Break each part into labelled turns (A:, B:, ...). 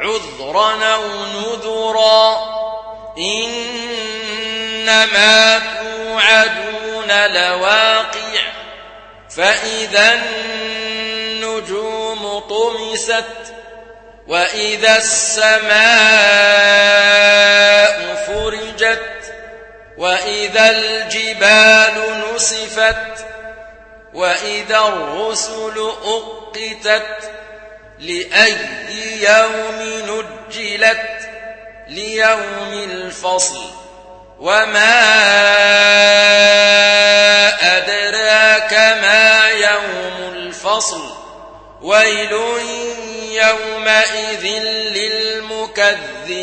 A: عذرا أو نذرا. إنما توعدون لواقع. فإذا النجوم طمست وإذا السماء فرجت وإذا الجبال نسفت وإذا الرسل أقتت. لأي يوم نجلت ليوم الفصل وما أدراك ما يوم الفصل ويل يومئذ للمكذبين.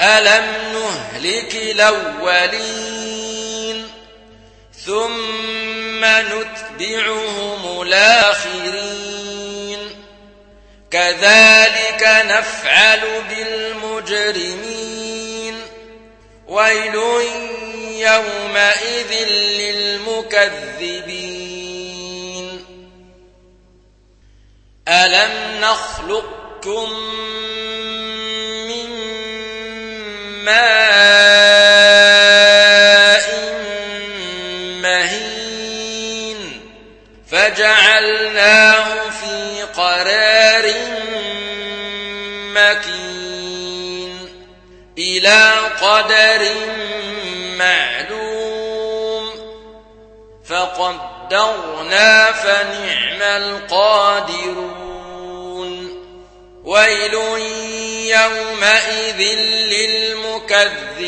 A: ألم نهلك الأولين ثم نتبعهم الآخرين. كذلك نفعل بالمجرمين. ويل يومئذ للمكذبين. ألم نخلقكم من ماء قرار مكين إلى قدر معلوم فقدرنا فنعم القادرون ويل يومئذ للمكذبين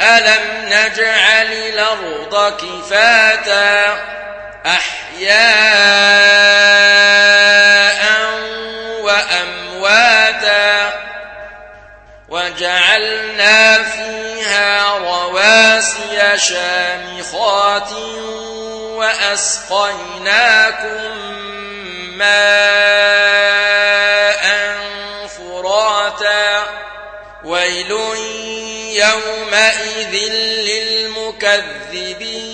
A: ألم نجعل الأرض كفاتا أحياء وأمواتا وجعلنا فيها رواسي شامخات وأسقيناكم ماء فراتا. ويل يومئذ للمكذبين.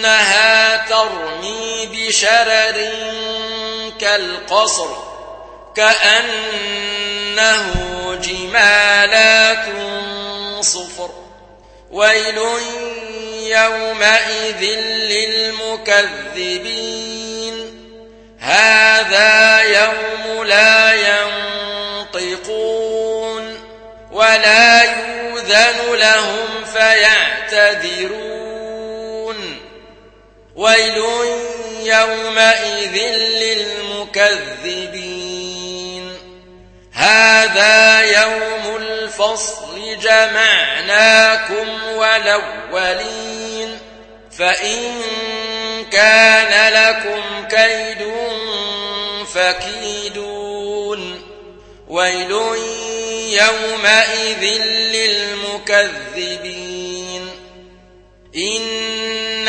A: إنها ترمي بشرر كالقصر كأنه جمالات صفر. ويل يومئذ للمكذبين. هذا يوم لا ينطقون ولا يوذن لهم فيعتذرون. ويل يومئذ للمكذبين. هذا يوم الفصل جمعناكم والأولين. فإن كان لكم كيد فكيدون. ويل يومئذ للمكذبين. إن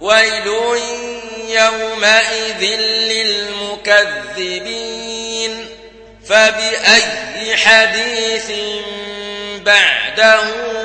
A: ويل يومئذ للمكذبين. فبأي حديث بعده